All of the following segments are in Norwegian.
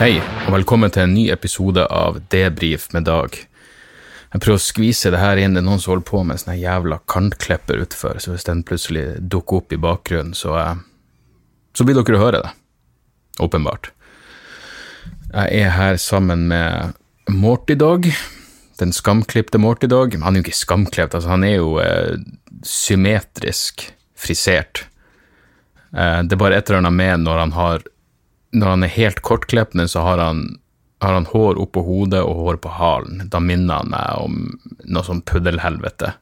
Hei, og velkommen til en ny episode av Debrif med Dag. Jeg prøver å skvise det her inn. Det er noen som holder på med en sånn jævla kantklipper utfor, så hvis den plutselig dukker opp i bakgrunnen, så, eh, så blir dere å høre det. Åpenbart. Jeg er her sammen med Morty Dog. Den skamklipte Morty Dog. Han er jo ikke skamklipt, altså han er jo eh, symmetrisk frisert. Eh, det er bare et eller annet med når han har Når han er helt kortklippende, så har han, har han hår oppå hodet og hår på halen. Da minner han meg om noe sånn puddelhelvete.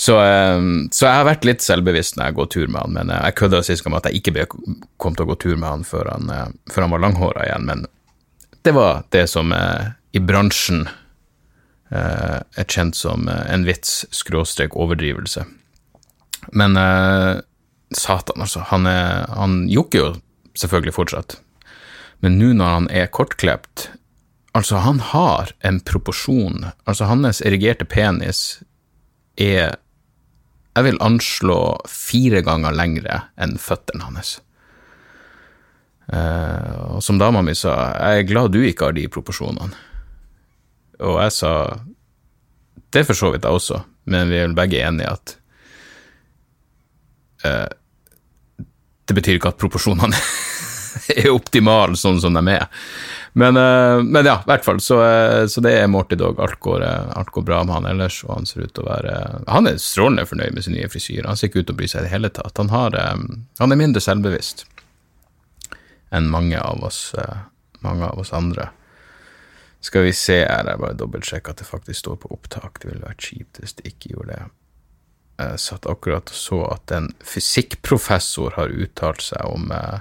Så, eh, så, jeg har vært litt selvbevisst når jeg går tur med han, men eh, jeg kødda sist om at jeg ikke kom til å gå tur med han før han, eh, før han var langhåra igjen. Men det var det som i bransjen er kjent som en vits skråstrek overdrivelse. Men satan, altså. Han, er, han jokker jo selvfølgelig fortsatt. Men nå når han er kortklipt Altså, han har en proporsjon. Altså, hans erigerte penis er Jeg vil anslå fire ganger lengre enn føttene hans. Uh, og som dama mi sa, jeg er glad du ikke har de proporsjonene. Og jeg sa det for så vidt jeg også, men vi er vel begge enige at uh, det betyr ikke at proporsjonene er optimale sånn som de er. Men, uh, men ja, i hvert fall. Så, uh, så, det er Morty Dog. Alt går, uh, alt går, bra med han ellers, og han ser ut til å være Han er strålende fornøyd med sin nye frisyr. Han ser ikke ut til å bry seg i det hele tatt. Han, har, han er mindre selvbevisst enn mange av oss, mange av oss andre. Skal vi se her, jeg bare dobbeltsjekker at det faktisk står på opptak. Det ville vært kjipt hvis det ikke gjorde det. Jeg satt akkurat og så at en fysikkprofessor har uttalt seg om eh,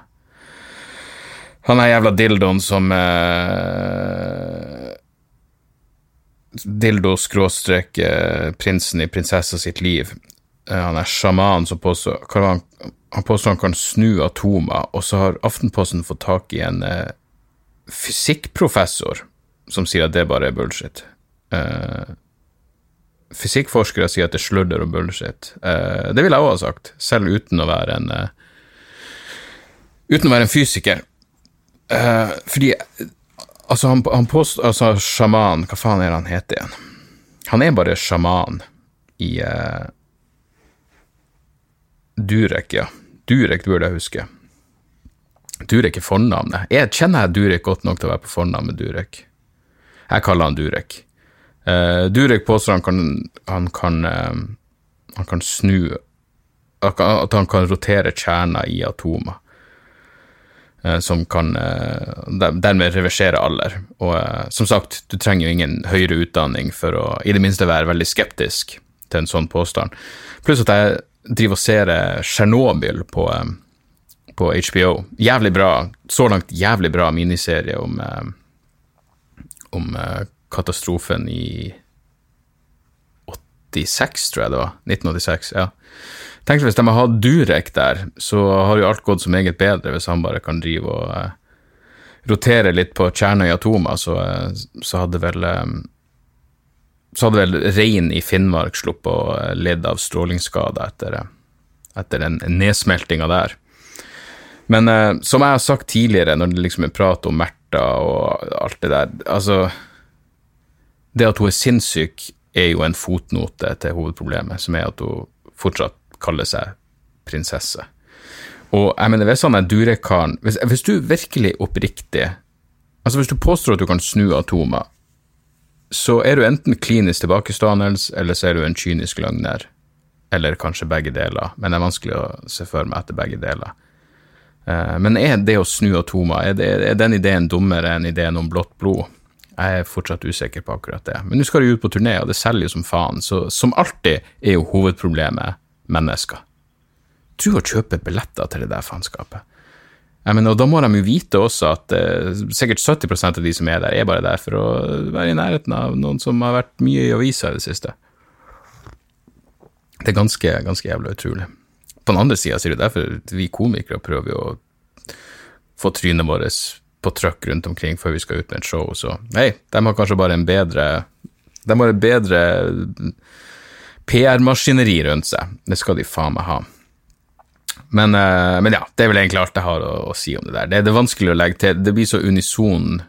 han er jævla dildoen som eh, Dildo skråstrek eh, prinsen i prinsessa sitt liv. Eh, han er sjaman som påstår han, han påstår han kan snu atomer, og så har Aftenposten fått tak i en eh, fysikkprofessor som sier at det bare er bullshit. Eh, fysikkforskere sier at det er sludder og bullshit. Eh, det ville jeg òg ha sagt, selv uten å være en eh, uten å være en fysiker. Uh, fordi Altså, han, han påstår Altså, sjaman Hva faen er det han heter igjen? Han er bare sjaman i uh, Durek, ja. Durek burde jeg huske. Durek er fornavnet. Jeg kjenner jeg Durek godt nok til å være på fornavn med Durek. Jeg kaller han Durek. Uh, Durek påstår han kan, han kan, han kan snu At han kan rotere kjerner i atomer. Eh, som kan eh, dermed reversere alder. Og eh, som sagt, du trenger jo ingen høyere utdanning for å i det minste være veldig skeptisk til en sånn påstand. Pluss at jeg driver og ser Tsjernobyl på, på, HBO. Jævlig bra, så langt jævlig bra miniserie om, om katastrofen i 86, tror jeg det var. 1986, ja. Tenk hvis de har hatt Durek der, så har jo alt gått så meget bedre hvis han bare kan drive og eh, rotere litt på Tjernøy i atomer, så, eh, så, hadde vel eh, så hadde vel rein i Finnmark sluppet å eh, lide av strålingsskader etter, eh, etter den nedsmeltinga der. Men eh, som jeg har sagt tidligere, når det liksom er prat om Märtha og alt det der Altså, det at hun er sinnssyk, er jo en fotnote til hovedproblemet, som er at hun fortsatt kaller seg prinsesse. Og jeg mener, hvis han er durekaren hvis, hvis du virkelig oppriktig Altså, hvis du påstår at du kan snu atomer, så er du enten klinisk tilbakestående, eller så er du en kynisk løgner. Eller kanskje begge deler, men det er vanskelig å se for meg etter begge deler. Uh, men er det å snu atomer, er, det, er den ideen dummere enn ideen om blått blod? Jeg er fortsatt usikker på akkurat det. Men nå skal de ut på turné, og det selger jo som faen, så som alltid er jo hovedproblemet mennesker. Tro å kjøpe billetter til det der faenskapet. Mener, og da må de jo vite også at eh, sikkert 70% av de som er der, er bare der for å være i nærheten av noen som har vært mye i avisa i det siste. Det er ganske, ganske jævlig utrolig. På den andre sida er det derfor vi komikere prøver å få trynet vårt på trøkk rundt omkring før vi skal ut med et show, så nei, de har kanskje bare en bedre De har et bedre PR-maskineri rundt seg. Det skal de faen meg ha. Men, uh, men, ja, det er vel egentlig alt jeg har å, å si om det der. Det, det, er vanskelig å legge til. Det blir så unison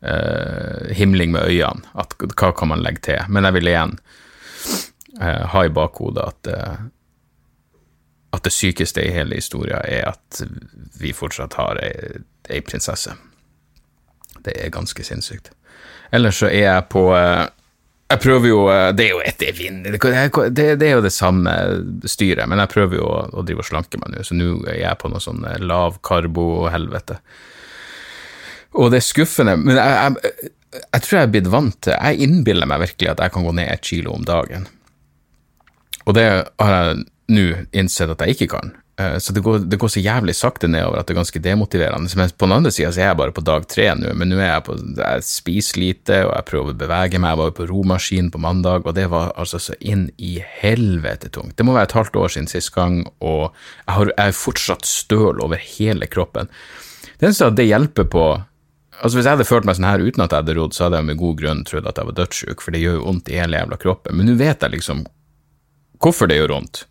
uh, himling med øynene at hva kan man legge til? Men jeg vil igjen uh, ha i bakhodet at at det sykeste i hele historien er at vi fortsatt har ei, ei prinsesse. Det er ganske sinnssykt. Ellers så er jeg på jeg prøver jo eh, Det er jo et det, det, er jo det samme styret, men jeg prøver jo å, å drive og slanke meg nå, så nå er jeg på noe sånn eh, lavkarbo-helvete. Og det er skuffende, men jeg, jeg, jeg, tror jeg er blitt vant til Jeg innbiller meg virkelig at jeg kan gå ned et kilo om dagen. Og det har jeg nå innsett at jeg ikke kan. Eh, så det går, det går, så jævlig sakte nedover at det er ganske demotiverende. Men på den andre sida er jeg bare på dag tre nå, men nå er jeg på Jeg spiser lite, og jeg prøver å bevege meg. Jeg var på romaskin på mandag, og det var altså så inn i helvete tungt. Det må være et halvt år siden sist gang, og jeg, har, jeg er fortsatt støl over hele kroppen. Det eneste at det hjelper på Altså Hvis jeg hadde følt meg sånn her uten at jeg hadde rodd, så hadde jeg med god grunn trodd at jeg var dødssjuk, for det gjør jo vondt i hele jævla kroppen. Men nå vet jeg liksom hvorfor det gjør vondt.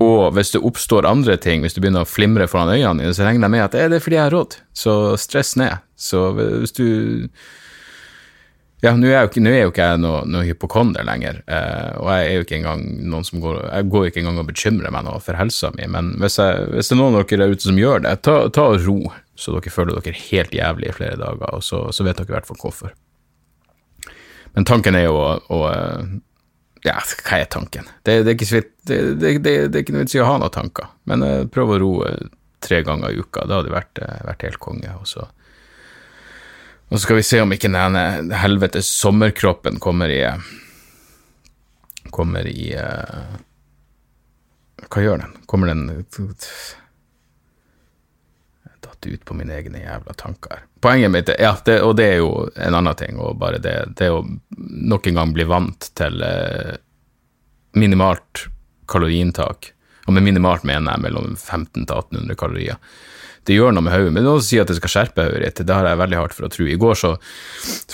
Og hvis det oppstår andre ting, hvis du begynner å flimre foran øynene dine, så regner jeg med at det er fordi jeg har råd. Så stress ned. Så hvis du Ja, nå er, jo, er jo ikke jeg noe, noe hypokonder lenger, eh, og jeg er jo ikke engang noen som går Jeg går ikke engang og bekymrer meg noe for helsa mi, men hvis, jeg, hvis, det er noen av dere der ute som gjør det, ta, ta og ro, så dere føler dere helt jævlig i flere dager, og så, så vet dere i hvert fall hvorfor. Men tanken er jo å, å ja, hva er tanken? Det, det, er ikke, ikke noe vits i å ha noen tanker, men uh, prøv å roe tre ganger i uka. Da hadde det vært, uh, vært helt konge. Og så, og så skal vi se om ikke denne helvetes sommerkroppen kommer i Kommer i Hva gjør den? Kommer den datt ut på mine egne jævla tanker. Poenget mitt ja, det, og det er jo en annen ting, og bare det, det å nok en gang bli vant til eh, minimalt kaloriinntak. Og med minimalt mener jeg mellom 1500 til 1800 kalorier. Det gjør noe med hodet. Men noen sier at det skal skjerpe hodet ditt. Det har jeg veldig hardt for å tro. I går så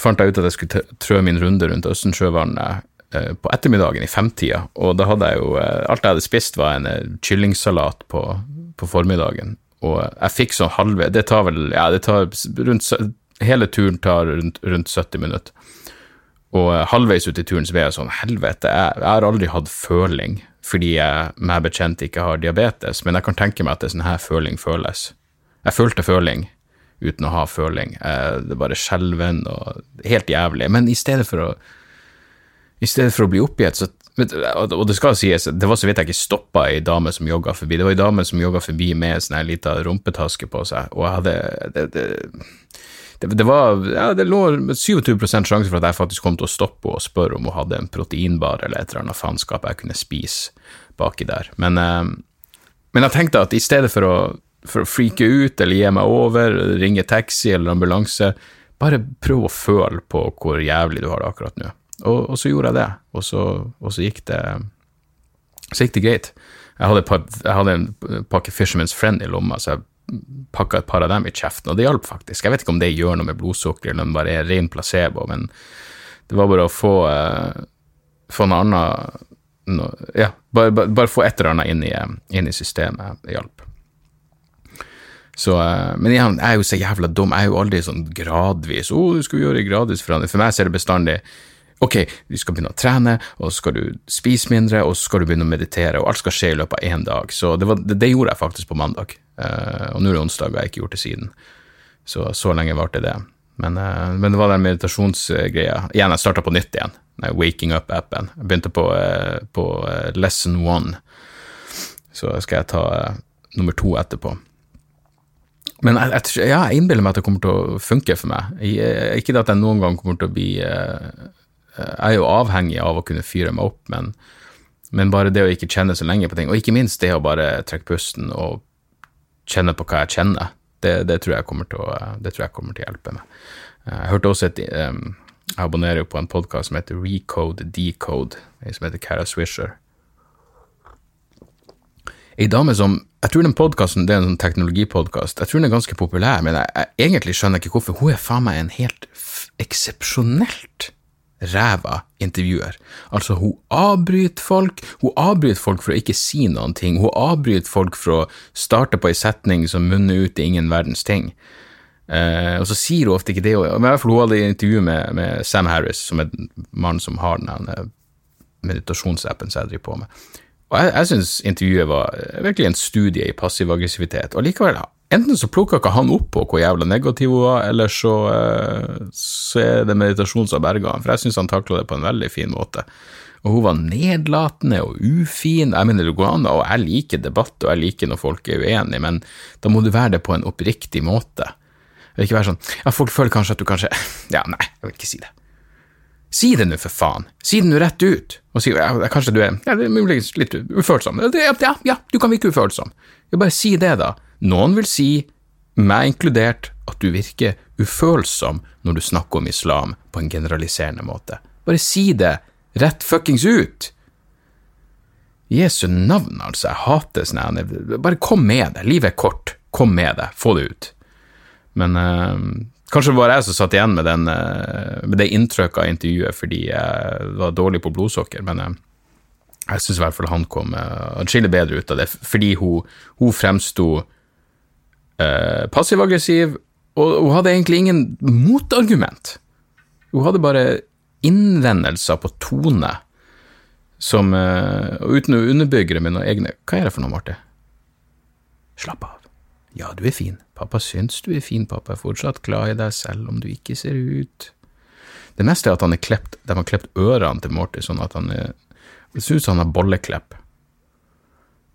fant jeg ut at jeg skulle trø min runde rundt Østensjøvannet eh, på ettermiddagen i femtida, og da hadde jeg jo eh, Alt jeg hadde spist, var en eh, kyllingsalat på, på formiddagen og jeg fikk sånn halve Det tar vel Ja, det tar rundt Hele turen tar rundt, rundt 70 minutter. Og eh, halvveis ut i turen så ble jeg sånn Helvete, jeg, jeg har aldri hatt føling fordi jeg meg bekjent ikke har diabetes, men jeg kan tenke meg at det er sånn her føling føles. Jeg følte føling uten å ha føling. Eh, det er bare skjelven og helt jævlig. Men i stedet for å i stedet for å bli oppgitt, så og det skal sies, det var så vidt jeg ikke stoppa ei dame som jogga forbi. Det var ei dame som jogga forbi med sånn lita rumpetaske på seg, og jeg hadde det, det, det, det var ja, det lå 27 sjanse for at jeg faktisk kom til å stoppe og spørre om hun hadde en proteinbar eller et eller annet faenskap jeg kunne spise baki der. Men, eh, men jeg tenkte at i stedet for å, for å freake ut eller gi meg over, ringe taxi eller ambulanse, bare prøv å føle på hvor jævlig du har det akkurat nå. Og, og, så gjorde jeg det, og så, og så, gikk det så gikk det greit. Jeg hadde, jeg hadde en pakke Fisherman's Friend i lomma, så jeg pakka et par av dem i kjeften, og det hjalp faktisk. Jeg vet ikke om det gjør noe med blodsukker, eller om det bare er ren placebo, men det var bare å få, eh, få noe annet no, Ja, bare, bare, bare, få et eller annet inn i, inn i systemet. Det hjalp. Så, uh, men igjen, jeg er jo så jævla dum. Jeg er jo aldri sånn gradvis 'Å, oh, du skal gjøre gradvis forandring'. For meg så er det bestandig Ok, du skal begynne å trene, og så skal du spise mindre, og så skal du begynne å meditere, og alt skal skje i løpet av én dag. Så det, var, det, det, gjorde jeg faktisk på mandag, uh, og nå er det onsdag, og jeg har ikke gjort det siden. Så så lenge varte det. Men, uh, men, det var den meditasjonsgreia. Igjen, jeg starta på nytt igjen, Waking Up-appen. Jeg begynte på, uh, på lesson one, så skal jeg ta nummer to etterpå. Men jeg, jeg, ja, jeg innbiller meg at det kommer til å funke for meg. Jeg, ikke at jeg noen gang kommer til å bli jeg er jo avhengig av å kunne fyre meg opp, men, men, bare det å ikke kjenne så lenge på ting, og ikke minst det å bare trekke pusten og kjenne på hva jeg kjenner, det, det, tror, jeg å, det tror jeg kommer til å hjelpe meg. Jeg hørte også et Jeg abonnerer jo på en podkast som heter Recode Decode, som heter Cara Swisher. Ei dame som Jeg tror den podkasten er en sånn teknologipodkast. Jeg tror den er ganske populær, men jeg, jeg egentlig skjønner ikke hvorfor. Hun er faen meg en helt eksepsjonelt ræva intervjuer. Altså, hun avbryter folk, hun avbryter folk for å ikke si noen ting, hun avbryter folk for å starte på ei setning som munner ut i ingen verdens ting. Eh, og så sier hun ofte ikke det, men i hvert fall hun hadde intervju med, med Sam Harris, som er mannen som har den meditasjonsappen som jeg driver på med. Og jeg, jeg syns intervjuet var virkelig en studie i passiv aggressivitet, og likevel Enten så plukka ikke han opp på hvor jævla negativ hun var, eller så, eh, så er det meditasjon som berga han, for jeg syns han takla det på en veldig fin måte. Og hun var nedlatende og ufin. Jeg mener det går an, og jeg liker debatt, og jeg liker når folk er uenige, men da må du være det på en oppriktig måte. Ikke være sånn ja, folk føler kanskje at du kanskje Ja, nei, jeg vil ikke si det. Si det nå, for faen. Si det nå rett ut. Og si ja, kanskje du er ja, muligens litt ufølsom. Ja, ja, du kan virke ufølsom. Jo, bare si det, da. Noen vil si, meg inkludert, at du virker ufølsom når du snakker om islam på en generaliserende måte. Bare si det rett fuckings ut! Jesu navn, altså, jeg hater sånne Bare kom med det, livet er kort, kom med det, få det ut. Men øh, kanskje det var jeg som satt igjen med, den, øh, med det inntrykket av intervjuet fordi jeg var dårlig på blodsukker, men øh, jeg syns i hvert fall han kom atskillig bedre ut av det, fordi hun, hun fremsto eh, passiv-aggressiv, og hun hadde egentlig ingen motargument. Hun hadde bare innvendelser på tone som eh, Uten å underbygge det med noen egne Hva er det for noe, Marte? Slapp av. Ja, du er fin. Pappa syns du er fin, pappa er fortsatt glad i deg selv om du ikke ser ut. Det meste er at han er klept, de har klept ørene til Morty sånn at han er Det ser ut som han har bolleklepp.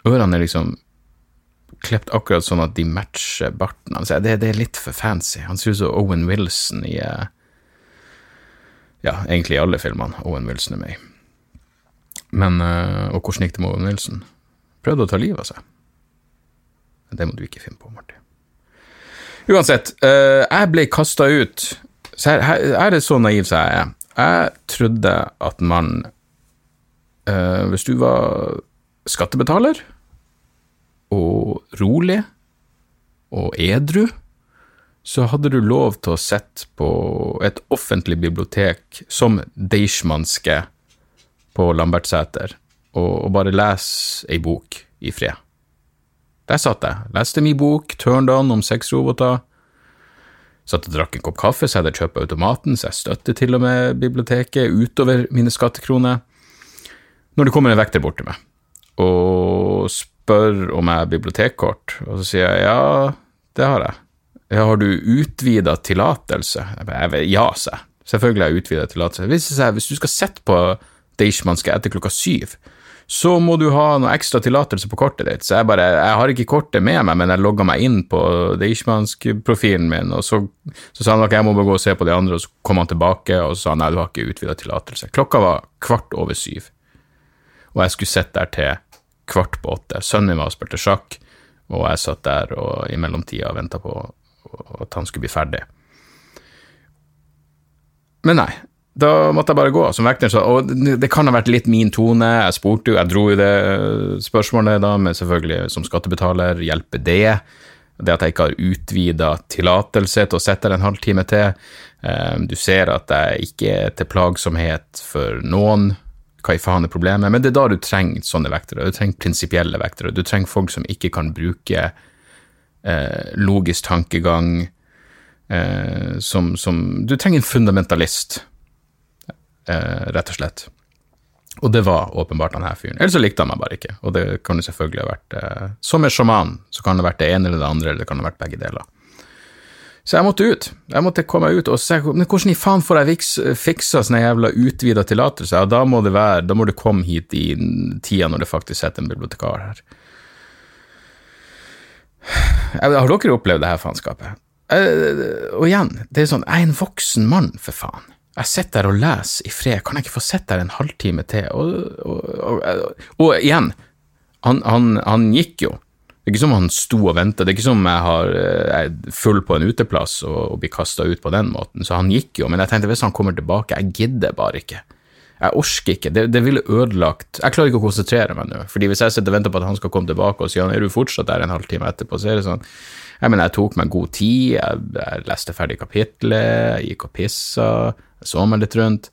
Ørene er liksom klept akkurat sånn at de matcher barten hans. Det, det, er litt for fancy. Han ser ut som Owen Wilson i eh, Ja, egentlig i alle filmene Owen Wilson er med i. Men eh, Og hvordan gikk det med Owen Wilson? Prøvde å ta livet av seg. Det må du ikke finne på, Martin. Uansett, eh, jeg ble kasta ut. Så her, her, er det så naiv som jeg er. Jeg trodde at man Hvis du var skattebetaler rolig og edru, så hadde du lov til å sitte på et offentlig bibliotek som Deichmanske på Lambertseter og, og bare lese ei bok i fred. Der satt jeg, leste min bok, Turned On om sexroboter. Satt og drakk en kopp kaffe, så jeg hadde kjøpt automaten, så jeg støtter til og med biblioteket utover mine skattekroner. Når det kommer en vekter bort til meg og spør om jeg har bibliotekkort, og så sier jeg ja, det har jeg. Ja, har du utvida tillatelse? Ja, sa jeg. Selvfølgelig har jeg utvida tillatelse. Hvis, hvis du skal sitte på Deichmanske etter klokka syv, så må du ha noe ekstra tillatelse på kortet ditt. Så jeg bare, jeg har ikke kortet med meg, men jeg logga meg inn på Deichmansk-profilen min, og så, så, sa han at jeg må bare gå og se på de andre, og så kom han tilbake, og så sa han nei, du har ikke utvida tillatelse. Klokka var kvart over syv, og jeg skulle sitte der til kvart på åtte. Sønnen min var og spilte sjakk, og jeg satt der og i mellomtida venta på at han skulle bli ferdig. Men nei, da måtte jeg bare gå som vekter. Og det kan ha vært litt min tone. Jeg spurte jo, jeg dro jo det spørsmålet da, men selvfølgelig som skattebetaler, hjelper det? Det at jeg ikke har utvida tillatelse til å sette der en halvtime til. Eh, du ser at jeg ikke er til plagsomhet for noen hva i faen er problemet? Men det er da du trenger sånne vektere. Du trenger prinsipielle vektere. Du trenger folk som ikke kan bruke eh, logisk tankegang. Eh, som, som, Du trenger en fundamentalist, eh, rett og slett. Og det var åpenbart her fyren. Eller så likte han meg bare ikke. Og det kan jo selvfølgelig ha vært eh, Som en sjaman, så kan det ha vært det ene eller det andre, eller det kan ha vært begge deler. Så jeg måtte ut. Jeg måtte komme ut og se men hvordan i faen får jeg fiksa sånne jævla utvida tillatelser? Ja, da må det være, da må du komme hit i tida når det faktisk sitter en bibliotekar her. Har dere opplevd det her faenskapet? Og igjen, det er sånn, jeg er en voksen mann, for faen. Jeg sitter der og leser i fred, kan jeg ikke få sitte der en halvtime til? Og, og, og, og igjen, han, han, han gikk jo. Det er ikke som han sto og venta, det er ikke som jeg, har, eh, jeg er full på en uteplass og, og blir kasta ut på den måten, så han gikk jo, men jeg tenkte hvis han kommer tilbake, jeg gidder bare ikke. Jeg orker ikke, det, det ville ødelagt. Jeg klarer ikke å konsentrere meg nå, fordi hvis jeg sitter og venter på at han skal komme tilbake og sier han er du fortsatt der en halvtime etterpå, så er det sånn. Jeg mener, jeg tok meg god tid, jeg, jeg leste ferdig kapitlet, jeg gikk og pissa, jeg så meg litt rundt.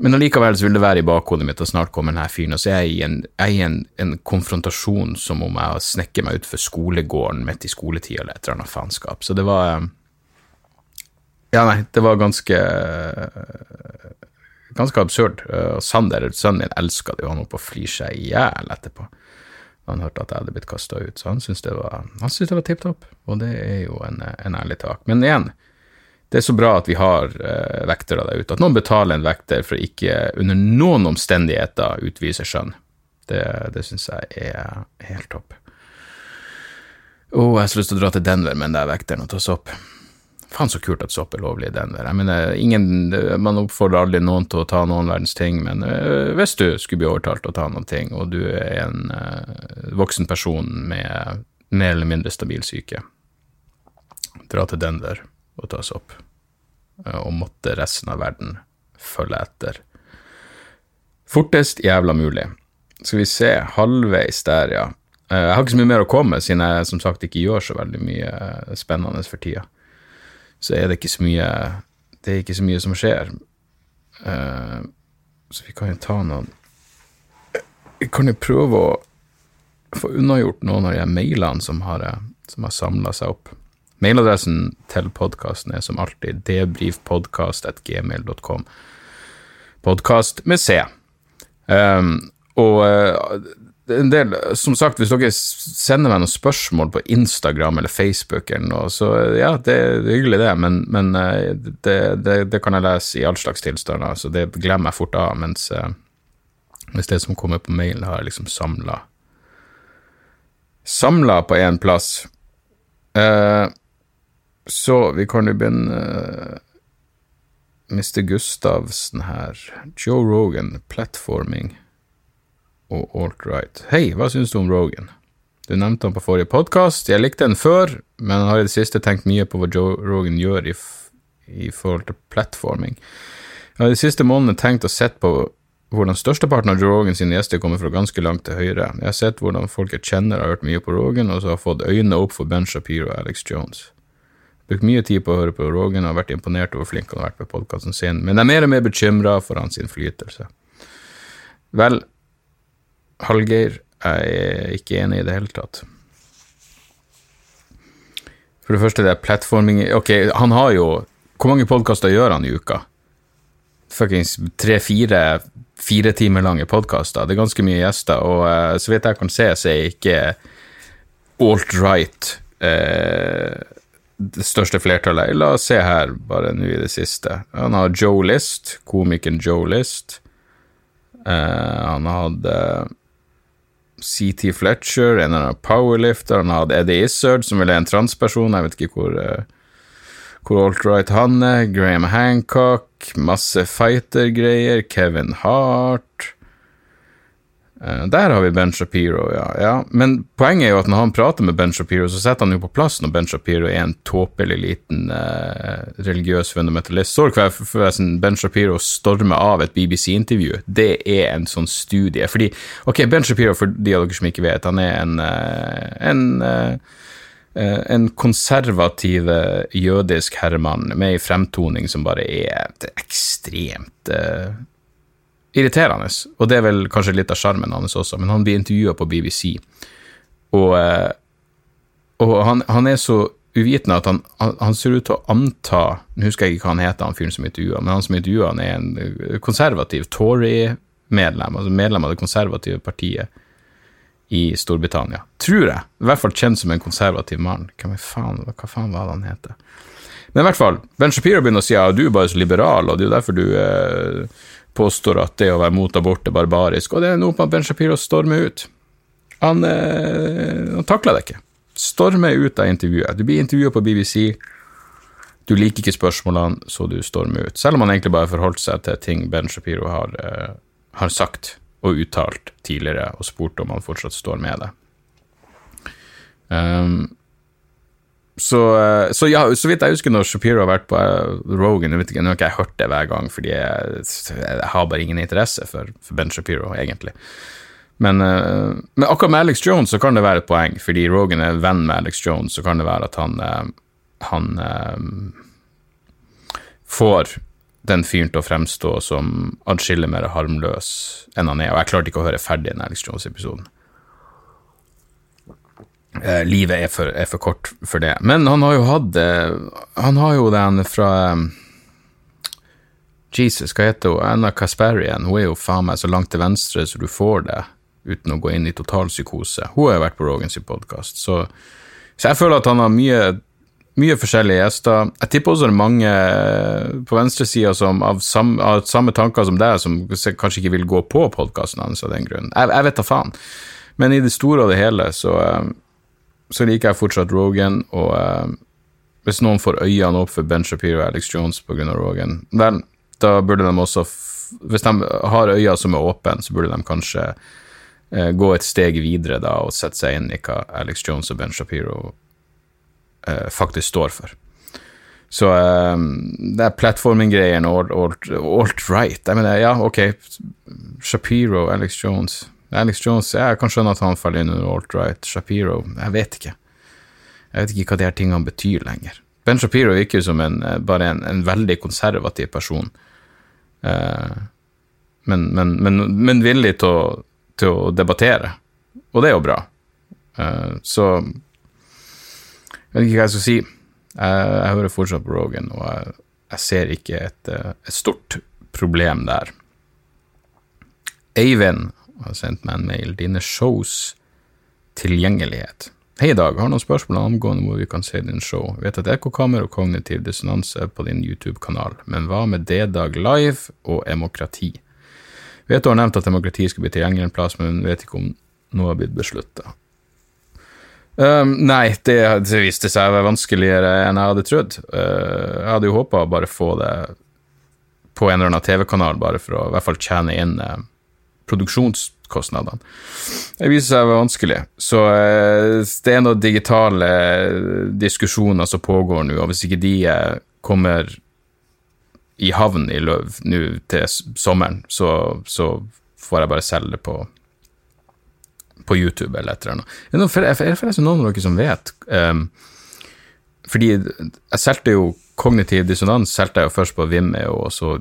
Men allikevel så vil det være i bakhodet mitt, at snart kommer denne fyren, og så er jeg i en, jeg en, en konfrontasjon som om jeg har snekket meg utfor skolegården midt i skoletida eller et eller annet faenskap. Så det var eh, Ja, nei, det var ganske Ganske absurd. Og Sander, sønnen min, elska det jo, han holdt på å flire seg i hjel etterpå. Han hørte at jeg hadde blitt kasta ut, så han syntes det var, han syntes var tipp topp, og det er jo en, en ærlig tak. Men igjen, det er så bra at vi har uh, vektere der ute. At noen betaler en vekter for ikke under noen omstendigheter utvise skjønn. Det, det syns jeg er helt topp. Å, oh, jeg har så lyst til å dra til Denver med den der vekteren og ta sopp. Faen så kult at sopp er lovlig i Denver. Jeg mener, ingen, Man oppfordrer aldri noen til å ta noen verdens ting, men uh, hvis du skulle bli overtalt til å ta noen ting, og du er en uh, voksen person med mer eller mindre stabil syke, dra til Denver og tas opp, eh, og måtte resten av verden følge etter. Fortest jævla mulig. Skal vi se, halvveis der, ja. Eh, jeg har ikke så mye mer å komme med, siden jeg som sagt ikke gjør så veldig mye eh, spennende for tida. Så er det ikke så mye Det er ikke så mye som skjer. Så vi kan jo ta noen Vi kan jo prøve å få unnagjort noen av de mailene som har, som har samla seg opp. Mailadressen til podkasten er som alltid debrifpodkast.gmail.com. Podkast med C. Um, og uh, en del, som sagt, hvis dere sender meg noen spørsmål på Instagram eller Facebook eller noe, så ja, det, er hyggelig det, men, men uh, det, det, det, kan jeg lese i all slags tilstander, så det glemmer jeg fort av, mens, mens det som kommer på mail, har jeg liksom samla Samla på én plass. Uh, så vi kan jo begynne uh, Mr. Gustavsen her. Joe Rogan, platforming og alt-right. Hei, hva syns du om Rogan? Du nevnte han på forrige podkast. Jeg likte den før, men har i det siste tenkt mye på hva Joe Rogan gjør i, i forhold til platforming. Jeg har i de siste månedene tenkt og sett på hvordan størsteparten av Joe Rogan sine gjester kommer fra ganske langt til høyre. Jeg har sett hvordan folk jeg kjenner har hørt mye på Rogan, og så har fått øynene opp for Ben Shapiro og Alex Jones. Brukt mye tid på å høre på Rogan og har vært imponert over hvor flink han har vært på podkasten sin, men jeg er mer og mer bekymra for hans innflytelse. Vel, Hallgeir, jeg er ikke enig i det hele tatt. For det første, det er platforming Ok, han har jo Hvor mange podkaster gjør han i uka? Fuckings tre-fire fire timer lange podkaster. Det er ganske mye gjester, og uh, så vidt jeg kan se, så er ikke alt-right uh, det største flertallet. La oss se her, bare nå i det siste. Han har Joe List, komikeren Joe List. Uh, han hadde CT Fletcher, en av powerlifter. Han hadde Eddie Izzard, som vel er en transperson. Jeg vet ikke hvor, uh, hvor alt-right han er. Graham Hancock, masse fighter-greier. Kevin Hart. Uh, der har vi Ben Shapiro, ja. ja. Men poenget er jo at når han prater med Ben Shapiro, så setter han jo på plass når Ben Shapiro er en tåpelig liten eh, religiøs fundamentalist. Så dere forresten Ben Shapiro stormer av et BBC-intervju? Det er en sånn studie. Fordi, ok, Ben Shapiro, for de av dere som ikke vet, han er en, en, en en konservativ jødisk herremann med ei fremtoning som bare er ekstremt irriterende, og det er vel kanskje litt av sjarmen hans også, men han blir intervjua på BBC, og, eh, og han, han, er så uvitende at han, han, ser ut til å anta Nå husker jeg ikke hva han heter, han fyren som intervjua, men han som intervjua, han er en konservativ Tory-medlem, altså medlem av det konservative partiet i Storbritannia. Tror jeg. I hvert fall kjent som en konservativ mann. Hva faen, hva faen var det han heter? Men i hvert fall, Ben Shapiro begynner å si at ja, du er bare så liberal, og det er jo derfor du eh, påstår at det å være mot abort er barbarisk, og det er noe med at Ben Shapiro stormer ut. Han, eh, han takler det ikke. Stormer ut av intervjuet. Du blir intervjuet på BBC, du liker ikke spørsmålene, så du stormer ut. Selv om han egentlig bare forholdt seg til ting Ben Shapiro har, eh, har sagt og uttalt tidligere, og spurt om han fortsatt står med det. Um, så, eh, så, ja, så vidt jeg husker når Shapiro har vært på eh, Rogan, nå har ikke jeg hørt det hver gang, fordi jeg, jeg har bare ingen interesse for, for Ben Shapiro, egentlig. Men, eh, men, akkurat med Alex Jones så kan det være et poeng, fordi Rogan er venn med Alex Jones, så kan det være at han, han får den fyren til å fremstå som adskillig mer harmløs enn han er, og jeg klarte ikke å høre ferdig den Alex Jones-episoden. Eh, livet er for, er for, kort for det. Men han har jo hatt eh, Han har jo den fra um, Jesus, hva heter hun? Anna Casparian. Hun er jo faen meg så langt til venstre så du får det, uten å gå inn i totalpsykose. Hun har jo vært på Rogans podkast, så, så jeg føler at han har mye mye forskjellige gjester. Jeg tipper også det er mange på venstresida som av, samme, av, samme tanker som deg, som kanskje ikke vil gå på podkasten hans av den grunn. Jeg, jeg, vet da faen. Men i det store og det hele så, eh, så liker jeg fortsatt Rogan, og uh, hvis noen får øynene opp for Ben Shapiro og Alex Jones pga. Rogan, vel, da burde de også Hvis de har øyne som er åpne, så burde de kanskje uh, gå et steg videre da og sette seg inn i hva Alex Jones og Ben Shapiro uh, faktisk står for. Så det er alt, alt right. Jeg mener, ja, ok, Shapiro, Alex Jones Alex Jones Jeg kan skjønne at han faller inn under alt-right. Shapiro Jeg vet ikke. Jeg vet ikke hva de her tingene betyr lenger. Ben Shapiro virker som en, eh, bare en, en, veldig konservativ person. Eh, men, men, men, men, villig til å, til å, debattere. Og det er jo bra. Eh, så Jeg vet ikke hva jeg skal si. Jeg, jeg hører fortsatt på Rogan, og jeg, jeg ser ikke et, et, stort problem der. Eivind har sendt meg en mail. Dine shows tilgjengelighet. Hei, Dag. Har noen spørsmål angående hvor vi kan se din show. Vet at ekkokammer og kognitiv dissonanse er på din YouTube-kanal, men hva med D-Dag Live og demokrati? Vet du har nevnt at demokrati skal bli tilgjengelig en plass, men vet ikke om noe har blitt beslutta. Um, nei, det, det, viste seg å være vanskeligere enn jeg hadde trodd. Uh, jeg hadde jo håpa å bare få det på en eller annen TV-kanal, bare for å i hvert fall tjene inn uh, produksjonskostnadene. Det viser seg å være vanskelig. Så eh, det er noen digitale diskusjoner som pågår nå, og hvis ikke de eh, kommer i havn i Løv nå til sommeren, så, så, får jeg bare selge det på, på YouTube eller et eller annet. Er det forresten noen av dere som vet? Um, fordi jeg solgte jo kognitiv dissonans solgte jeg jo først på Vimeo, og så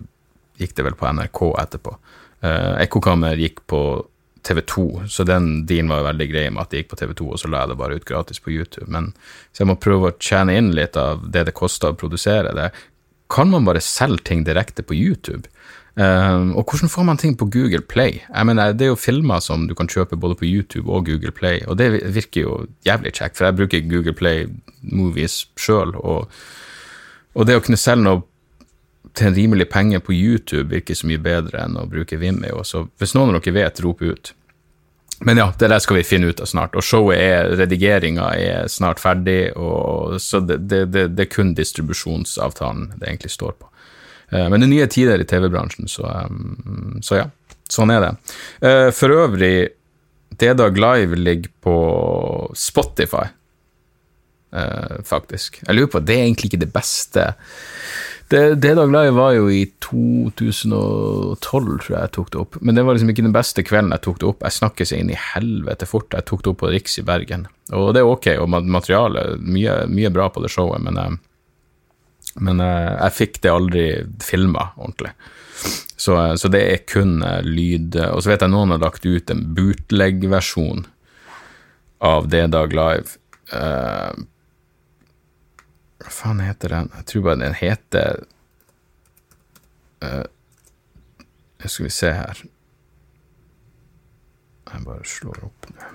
gikk det vel på NRK etterpå. Uh, Ekkokammer gikk på TV2, så den dealen var veldig grei med at det gikk på TV2, og så la jeg det bare ut gratis på YouTube. Men så jeg må prøve å tjene inn litt av det det koster å produsere det. Kan man bare selge ting direkte på YouTube? Um, og hvordan får man ting på Google Play? Jeg mener, Det er jo filmer som du kan kjøpe både på YouTube og Google Play, og det virker jo jævlig kjekt, for jeg bruker Google Play Movies sjøl, og, og det å kunne selge noe til en rimelig penge på YouTube virker så mye bedre enn å bruke Vimeo. Så hvis noen av dere vet, rop ut. Men ja, det der skal vi finne ut av snart. Og showet er Redigeringa er snart ferdig, og, så det, det, det, det, er kun distribusjonsavtalen det egentlig står på. Uh, men det er nye tider i TV-bransjen, så, um, så, ja. Sånn er det. Uh, for øvrig, D-Dag Live ligger på Spotify, faktisk. Jeg lurer på, det er egentlig ikke det beste det, det Live var jo i 2012, tror jeg jeg tok det opp. Men det var liksom ikke den beste kvelden jeg tok det opp. Jeg snakker seg inn i helvete fort. Jeg tok det opp på Riks i Bergen. Og det er ok, og materialet mye, mye bra på det showet, men, eh, men eh, jeg fikk det aldri filma ordentlig. Så, eh, så, det er kun lyd. Og så vet jeg noen har lagt ut en bootleg-versjon av det Dag Live. Uh, hva faen heter den? Jeg tror bare den heter uh, Skal vi se her Jeg bare slår opp nå.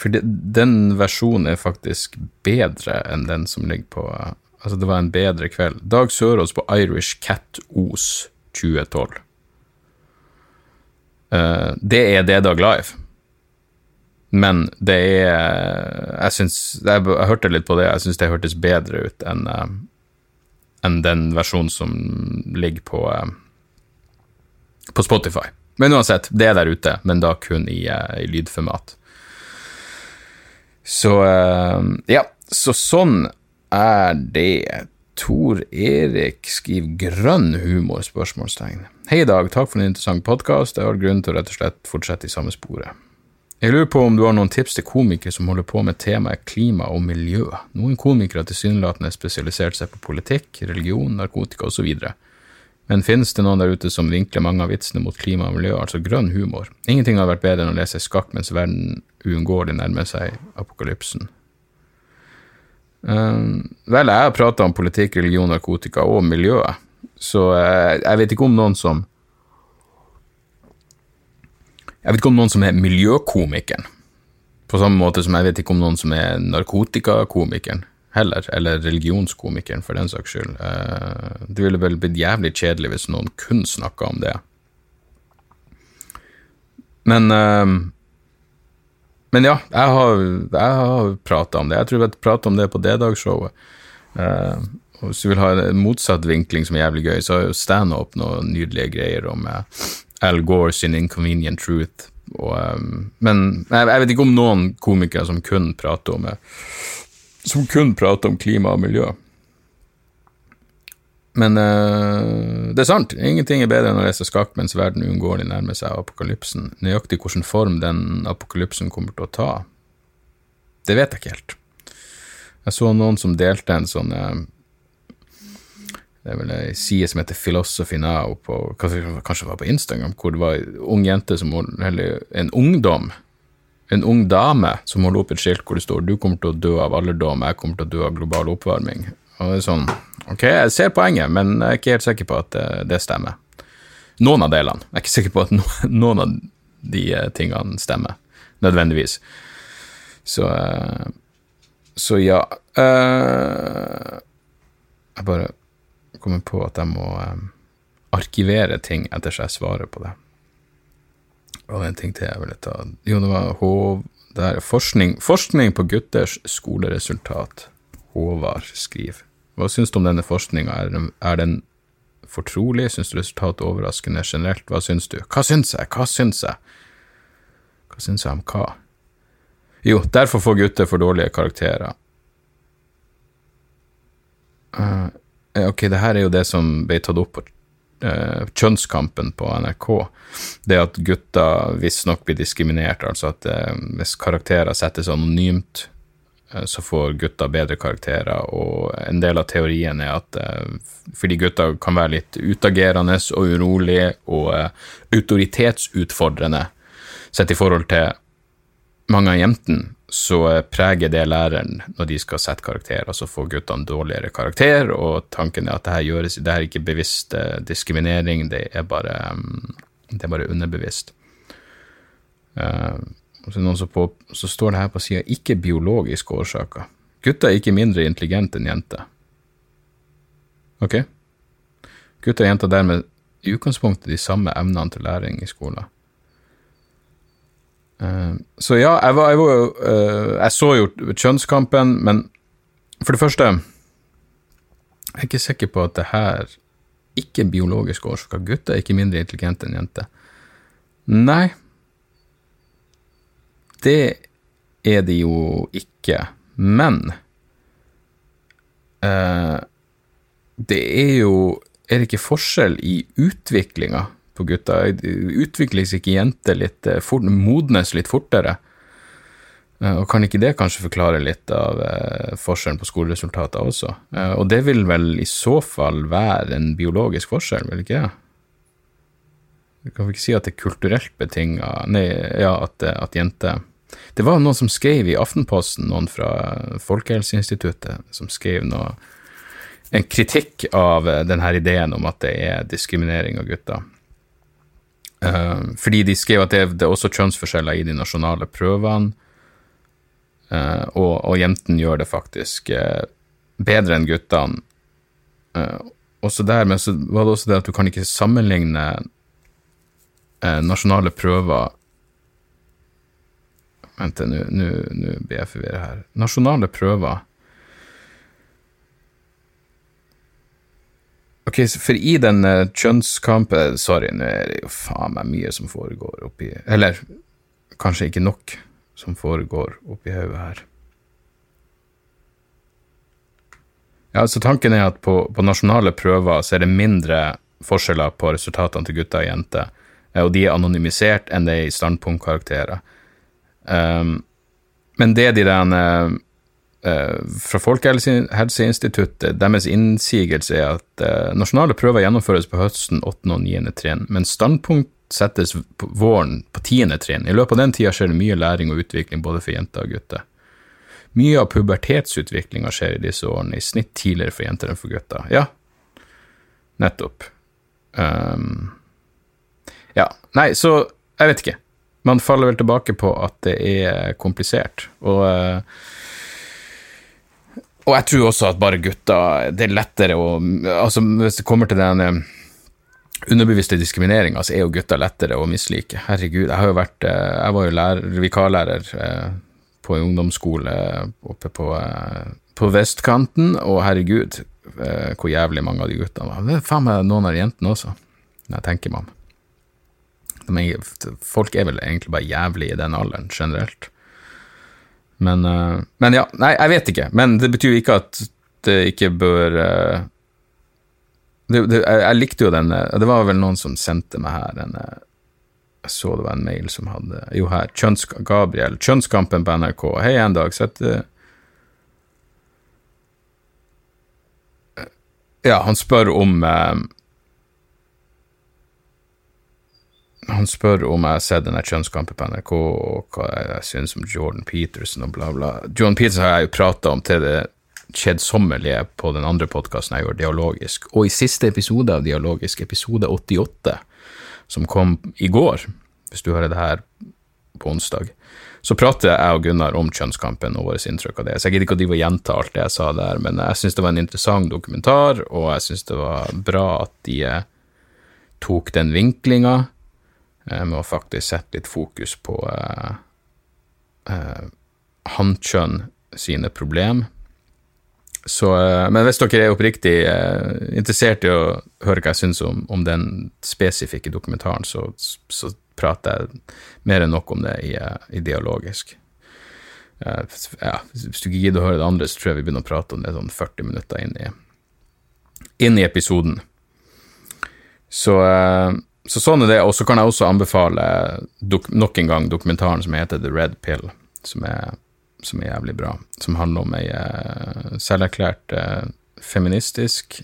For det, den versjonen er faktisk bedre enn den som ligger på Altså, det var en bedre kveld. Dag Sørås på Irish Cat Os 2012. Uh, det er det Dag Live. Men det er Jeg syns Jeg, jeg hørte litt på det, jeg syns det hørtes bedre ut enn uh, enn den versjonen som ligger på, uh, på Spotify. Men uansett, det er der ute, men da kun i, uh, i lydformat. Så ja, så sånn er det. Tor Erik skriver 'grønn humor?' spørsmålstegn. Hei, Dag. Takk for en interessant podkast. Jeg har grunn til å rett og slett fortsette i samme sporet. Jeg lurer på om du har noen tips til komikere som holder på med temaet klima og miljø. Noen komikere har tilsynelatende spesialisert seg på politikk, religion, narkotika osv. Men finnes det noen der ute som vinkler mange av vitsene mot klima og miljø, altså grønn humor? Ingenting har vært bedre enn å lese skakk mens verden uunngåelig nærmer seg apokalypsen. Uh, vel, jeg har prata om politikk, religion, narkotika og miljø, så uh, jeg vet ikke om noen som jeg vet ikke om noen som er miljøkomikeren, på samme måte som jeg vet ikke om noen som er narkotikakomikeren heller, eller religionskomikeren, for den saks skyld. Eh, det ville vel blitt jævlig kjedelig hvis noen kun snakka om det. Men eh, Men ja, jeg har, jeg har prata om det. Jeg tror jeg prata om det på D-dagsshowet. Uh, hvis du vil ha en motsatt vinkling som er jævlig gøy, så har jo standup noen nydelige greier om Al Gore sin Inconvenient Truth. Og, um, men jeg, jeg, vet ikke om noen komikere som kun prater om Som kun prater om klima og miljø. Men uh, det er sant, ingenting er bedre enn å lese skakk mens verden uunngåelig nærmer seg apokalypsen. Nøyaktig hvilken form den apokalypsen kommer til å ta, det vet jeg ikke helt. Jeg så noen som delte en sånn uh, det er vel ei side som heter Philosophy Now, på, kanskje det var på Instagram, hvor det var ung jente som eller en ungdom, en ung dame, som holder opp et skilt hvor det står 'Du kommer til å dø av alderdom, jeg kommer til å dø av global oppvarming'. Og det er sånn, Ok, jeg ser poenget, men jeg er ikke helt sikker på at det, det stemmer. Noen av delene. Jeg er ikke sikker på at no, noen av de eh, tingene stemmer, nødvendigvis. Så eh, Så ja. Jeg bare kommer på at jeg må um, arkivere ting etter så jeg svarer på det. Og en ting til jeg ville ta Jo, det var Hov... Det er forskning, forskning på gutters skoleresultat. Håvard skriver. Hva syns du om denne forskninga? Er, er, den fortrolig? Syns du resultatet er overraskende generelt? Hva syns du? Hva syns jeg? Hva syns jeg? Hva syns jeg om hva? Jo, derfor får gutter for dårlige karakterer. Uh, ok, det her er jo det som ble tatt opp på uh, Kjønnskampen på NRK. Det at gutter visstnok blir diskriminert, altså at uh, hvis karakterer settes anonymt, uh, så får gutter bedre karakterer, og en del av teorien er at fordi gutter kan være litt utagerende og urolige og autoritetsutfordrende sett i forhold til mange av jentene, så preger det læreren når de skal sette karakter, altså få guttene dårligere karakter, og tanken er at det her gjøres, det er ikke bevisst eh, diskriminering, det er bare, mm, det er bare underbevisst. Uh, så, på, så, står det her på sida ikke biologiske årsaker. Gutter er ikke mindre intelligente enn jenter. Ok? Gutter og jenter dermed i utgangspunktet de samme evnene til læring i skolen. Uh, så ja, jeg, var, jeg, var, uh, jeg så jo Kjønnskampen, men for det første Jeg er ikke sikker på at det her ikke er biologisk årsak. Gutter er ikke mindre intelligente enn jenter. Nei, det er de jo ikke. Men uh, det er jo Er det ikke forskjell i utviklinga på gutta. Utvikles ikke jenter litt eh, fort, modnes litt fortere? Eh, og kan ikke det kanskje forklare litt av eh, forskjellen på skoleresultater også? Og det vil vel i så fall være en biologisk forskjell, vil ikke det? Kan vel ikke si at det er kulturelt betinga Nei, ja, at, at jenter Det var noen som skrev i Aftenposten, noen fra Folkehelseinstituttet, som skrev noe en kritikk av denne ideen om at det er diskriminering av gutter. Uh, fordi de skrev at det, det, er også kjønnsforskjeller i de nasjonale prøvene, uh, og, og jentene gjør det faktisk uh, bedre enn guttene. også dermed så var det også det at du kan ikke sammenligne nasjonale prøver Vent, nå blir jeg forvirret her. Nasjonale prøver Ok, for i den uh, kjønnskampen Sorry, nå er det jo faen meg mye som foregår oppi Eller kanskje ikke nok som foregår oppi hodet her. Ja, så Tanken er at på, på, nasjonale prøver så er det mindre forskjeller på resultatene til gutter og jenter, eh, og de er anonymisert enn det er i standpunktkarakterer. Um, men det de den fra Folkehelseinstituttet, deres innsigelse er at uh, nasjonale prøver gjennomføres på høsten 8. og 9. trinn, men standpunkt settes på våren på 10. trinn. I løpet av den tida skjer det mye læring og utvikling både for jenter og gutter. Mye av pubertetsutviklinga skjer i disse årene, i snitt tidligere for jenter enn for gutter. Ja, nettopp. Um, ja, nei, så jeg vet ikke. Man faller vel tilbake på at det er komplisert, og uh, og jeg tror også at bare gutter Det er lettere å Altså, hvis det kommer til den eh, underbevisste diskrimineringa, så er jo gutter lettere å mislike. Herregud, jeg har jo vært eh, Jeg var jo lærer, vikarlærer på en ungdomsskole oppe på, på vestkanten, og herregud, hvor jævlig mange av de guttene var. Det er faen meg noen av jentene også, når jeg tenker meg om. Folk er vel egentlig bare jævlig i den alderen, generelt. Men, uh, men, ja, nei, jeg vet ikke. Men det betyr jo ikke at det ikke bør uh, det, det, jeg, likte jo den uh, Det var vel noen som sendte meg her en Jeg så det var en mail som hadde Jo, her. Kjønns, Gabriel. Kjønnskampen på NRK. Hei, en dag. Sett Ja, han spør om han spør om jeg har sett denne kjønnskampen på NRK, og hva jeg syns om Jordan Peterson og bla, bla. Jordan Peterson har jeg jo prata om til det kjedsommelige på den andre podkasten jeg gjorde, Dialogisk. Og i siste episode av Dialogisk, episode 88, som kom i går, hvis du hører det her på onsdag, så prater jeg og Gunnar om kjønnskampen og våre inntrykk av det. Så jeg gidder ikke å drive og gjenta alt det jeg sa der, men jeg syns det var en interessant dokumentar, og jeg syns det var bra at de eh, tok den vinklinga med å faktisk sette litt fokus på eh, eh, hannkjønn sine problem. Så, eh, men hvis dere er oppriktig interessert i å høre hva jeg syns om, om, den spesifikke dokumentaren, så, så, prater jeg mer enn nok om det i, i dialogisk. ja, hvis du ikke gidder å høre det andre, så tror jeg vi begynner å prate om det sånn 40 minutter inn i, inn i episoden. Så så sånn er det. Og så kan jeg også anbefale nok en gang dokumentaren som heter The Red Pill, som er, som er jævlig bra. Som handler om ei uh, selverklært uh, feministisk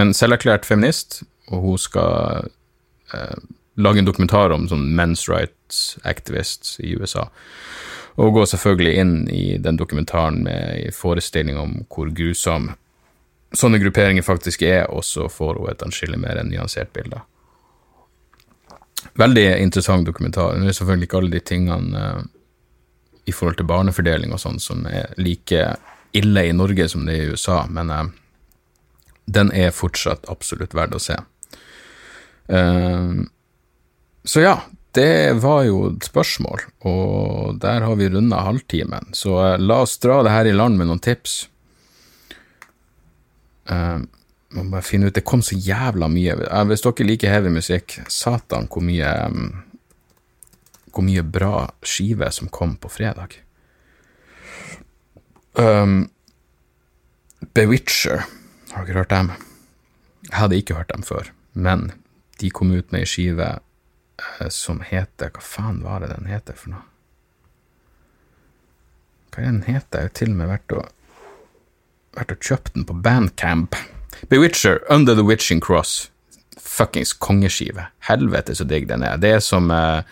En selverklært feminist, og hun skal uh, lage en dokumentar om sånn men's rights activists i USA. Og går selvfølgelig inn i den dokumentaren med en forestilling om hvor grusom sånne grupperinger faktisk er, og så får hun et anskillig mer nyansert bilde. Veldig interessant dokumentar. Det er selvfølgelig ikke alle de tingene uh, i forhold til barnefordeling og sånn som er like ille i Norge som det er i USA, men uh, den er fortsatt absolutt verdt å se. Uh, så ja, det var jo et spørsmål, og der har vi runda halvtimen. Så la oss dra det her i land med noen tips. Uh, må bare finne ut Det kom så jævla mye. Hvis dere liker heavy musikk, satan hvor mye um, Hvor mye bra skive som kom på fredag. Um, Bewitcher, har dere hørt dem? Jeg hadde ikke hørt dem før, men de kom ut med ei skive uh, som heter Hva faen var det den heter for noe? Hva er den heter? Jeg har til og med vært og, vært og kjøpt den på Bandcamp. Bewitcher, Under the Witching Cross. Fuckings kongeskive. Helvete så digg den er. Det er som uh,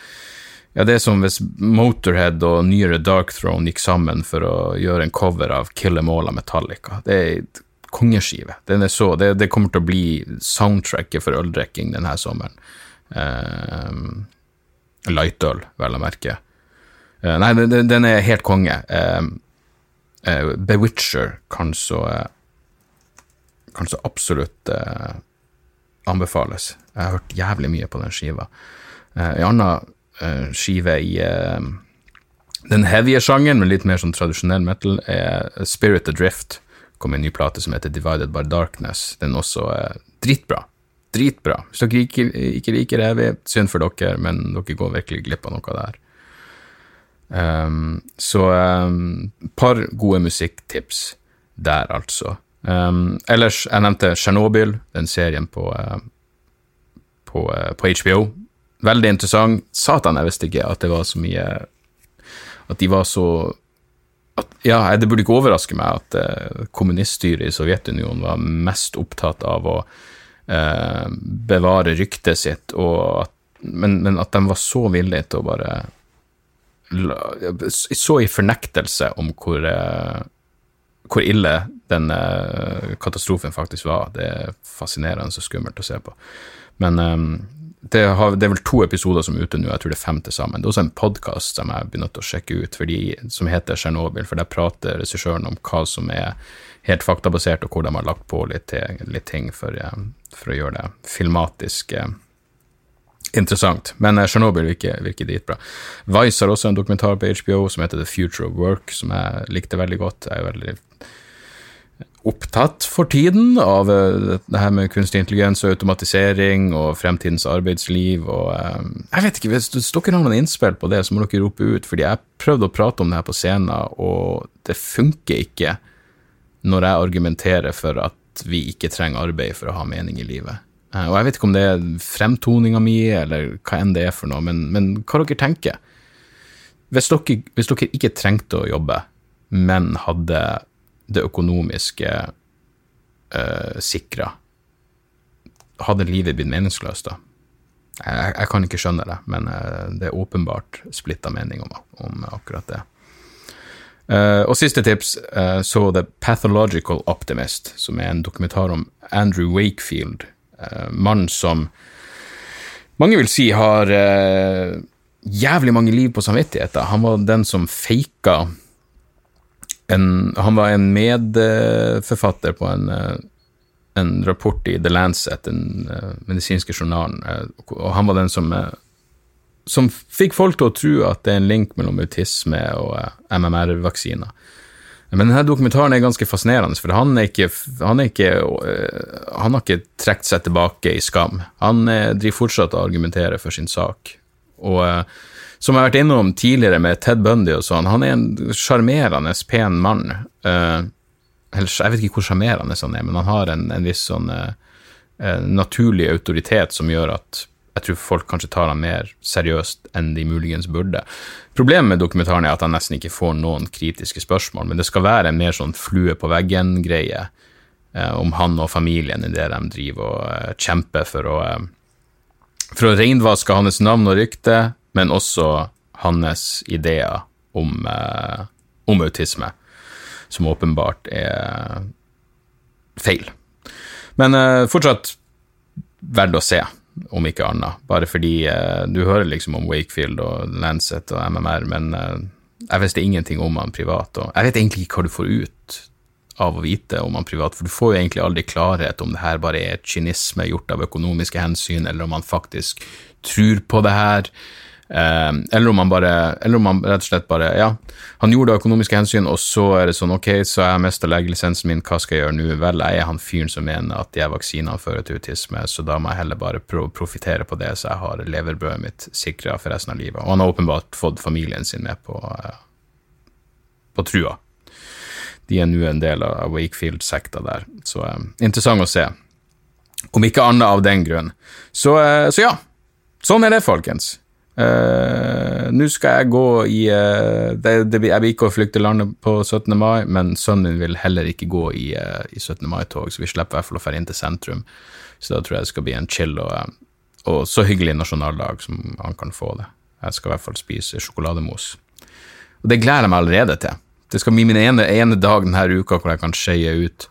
ja, det er som hvis Motorhead og nyere Dark Throne gikk sammen for å gjøre en cover av Kill Em Metallica. Det er kongeskive. Den er så, det, det, kommer til å bli soundtracket for øldrikking denne sommeren. Uh, Lightøl, vel å merke. Uh, nei, den, den, er helt konge. Uh, Bewitcher kan så kan så absolutt eh, anbefales. Jeg har hørt jævlig mye på den skiva. Eh, en annen eh, skive i eh, den heavye sjangeren, men litt mer sånn tradisjonell metal, er Spirit Adrift. kom en ny plate som heter Divided by Darkness. Den er også eh, dritbra. Dritbra. Hvis dere ikke, ikke liker heavy, synd for dere, men dere går virkelig glipp av noe der. Um, så um, par gode musikktips der, altså. Um, ellers, jeg nevnte Tsjernobyl, den serien på, uh, på, uh, på, HBO. Veldig interessant. Satan, jeg visste ikke at det var så mye at de var så at, Ja, det burde ikke overraske meg at uh, kommuniststyret i Sovjetunionen var mest opptatt av å bevare ryktet sitt, at, men, men, at de var så villige til å bare Så i fornektelse om hvor, hvor ille den katastrofen faktisk var. Det er fascinerende og skummelt å se på. Men um, det, har, det, er vel to episoder som er ute nå, jeg tror det er fem til sammen. Det er også en podkast som jeg begynner å sjekke ut, fordi, som heter Tsjernobyl, for der prater regissøren om hva som er helt faktabasert, og hvor de har lagt på litt, litt ting for, for, å gjøre det filmatisk eh, interessant. Men Tsjernobyl uh, virker, virker dritbra. Vice har også en dokumentar på HBO som heter The Future of Work, som jeg likte veldig godt. Jeg er veldig opptatt for tiden av eh, det her med kunstig intelligens og automatisering og fremtidens arbeidsliv og eh, Jeg vet ikke, hvis dere har noen innspill på det, så må dere rope ut, fordi jeg prøvde å prate om det her på scenen, og det funker ikke når jeg argumenterer for at vi ikke trenger arbeid for å ha mening i livet. Eh, og jeg vet ikke om det er fremtoninga mi, eller hva enn det er for noe, men, men hva dere tenker? Hvis dere, hvis dere ikke trengte å jobbe, men hadde det økonomiske uh, sikra, hadde livet blitt meningsløst da? Jeg, jeg, kan ikke skjønne det, men uh, det er åpenbart splitta mening om, om, akkurat det. Uh, og siste tips, uh, så The Pathological Optimist, som er en dokumentar om Andrew Wakefield, uh, mann som mange vil si har jævlig mange liv på samvittigheten. Han var den som faka en, han var en medforfatter på en, eh, en, rapport i The Lancet, den uh, medisinske journalen, uh, og han var den som, som fikk folk til å tro at det er en link mellom autisme og MMR-vaksiner. Men denne dokumentaren er ganske fascinerende, for han, ikke, han, ikke, han har ikke trukket seg tilbake i skam. Han driver fortsatt og argumenterer for sin sak. Og som jeg har vært innom tidligere med Ted Bundy og sånn, han er en sjarmerende, pen mann. Uh, jeg vet ikke hvor sjarmerende han er, men han har en, en viss sånn uh, naturlig autoritet som gjør at jeg tror folk kanskje tar han mer seriøst enn de muligens burde. Problemet med dokumentaren er at han nesten ikke får noen kritiske spørsmål, men det skal være en mer sånn flue på veggen-greie uh, om han og familien i det de driver og kjemper for å for å reinvaske hans navn og rykte, men også hans ideer om, eh, om autisme, som åpenbart er feil. Men eh, fortsatt verdt å se, om ikke annet. Bare fordi eh, du hører liksom om Wakefield og Lancet og MMR, men eh, jeg visste ingenting om han privat. Og jeg vet egentlig ikke hva du får ut av å vite om han privat, for du får jo egentlig aldri klarhet om det her bare er kynisme gjort av økonomiske hensyn, eller om han faktisk tror på det her. Eh, eller, om han bare, eller om han rett og slett bare Ja, han gjorde det økonomiske hensyn, og så er det sånn Ok, så jeg mista legelisensen min, hva skal jeg gjøre nå? Vel, jeg er han fyren som mener at de vaksinene fører til autisme, så da må jeg heller bare pro profitere på det, så jeg har leverbrødet mitt sikra for resten av livet. Og han har åpenbart fått familien sin med på, uh, på trua. De er nå en del av Wakefield-sekta der, så eh, interessant å se. Om ikke annet av den grunn. Så, eh, så ja, sånn er det, folkens. Uh, Nå skal jeg gå i uh, det, det, Jeg vil ikke å flykte landet på 17. mai, men sønnen min vil heller ikke gå i, uh, i 17. mai-tog, så vi slipper i hvert fall å dra inn til sentrum. Så da tror jeg det skal bli en chill og, og så hyggelig nasjonaldag som han kan få det. Jeg skal i hvert fall spise sjokolademos. Og det gleder jeg meg allerede til. Det skal bli min ene, ene dag denne uka hvor jeg kan skeie ut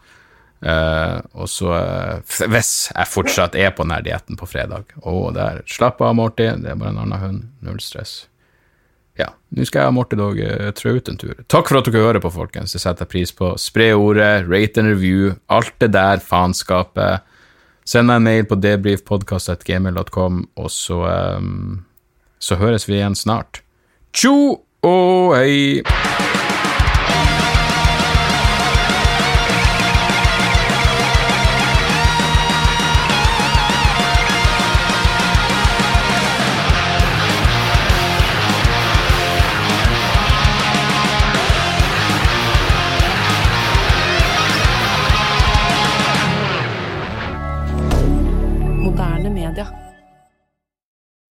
Uh, og så, uh, hvis jeg fortsatt er på denne dietten på fredag Å, der. Slapp av, Morty, det er bare en annen hund. Null stress. Ja, nå skal jeg og Morty dog uh, trø ut en tur. Takk for at dere hører på, folkens. Det setter jeg pris på. Spre ordet, rate and review, alt det der faenskapet. Send meg en mail på debrifpodkast.gmil.com, og så um, så høres vi igjen snart. Tjo og hei!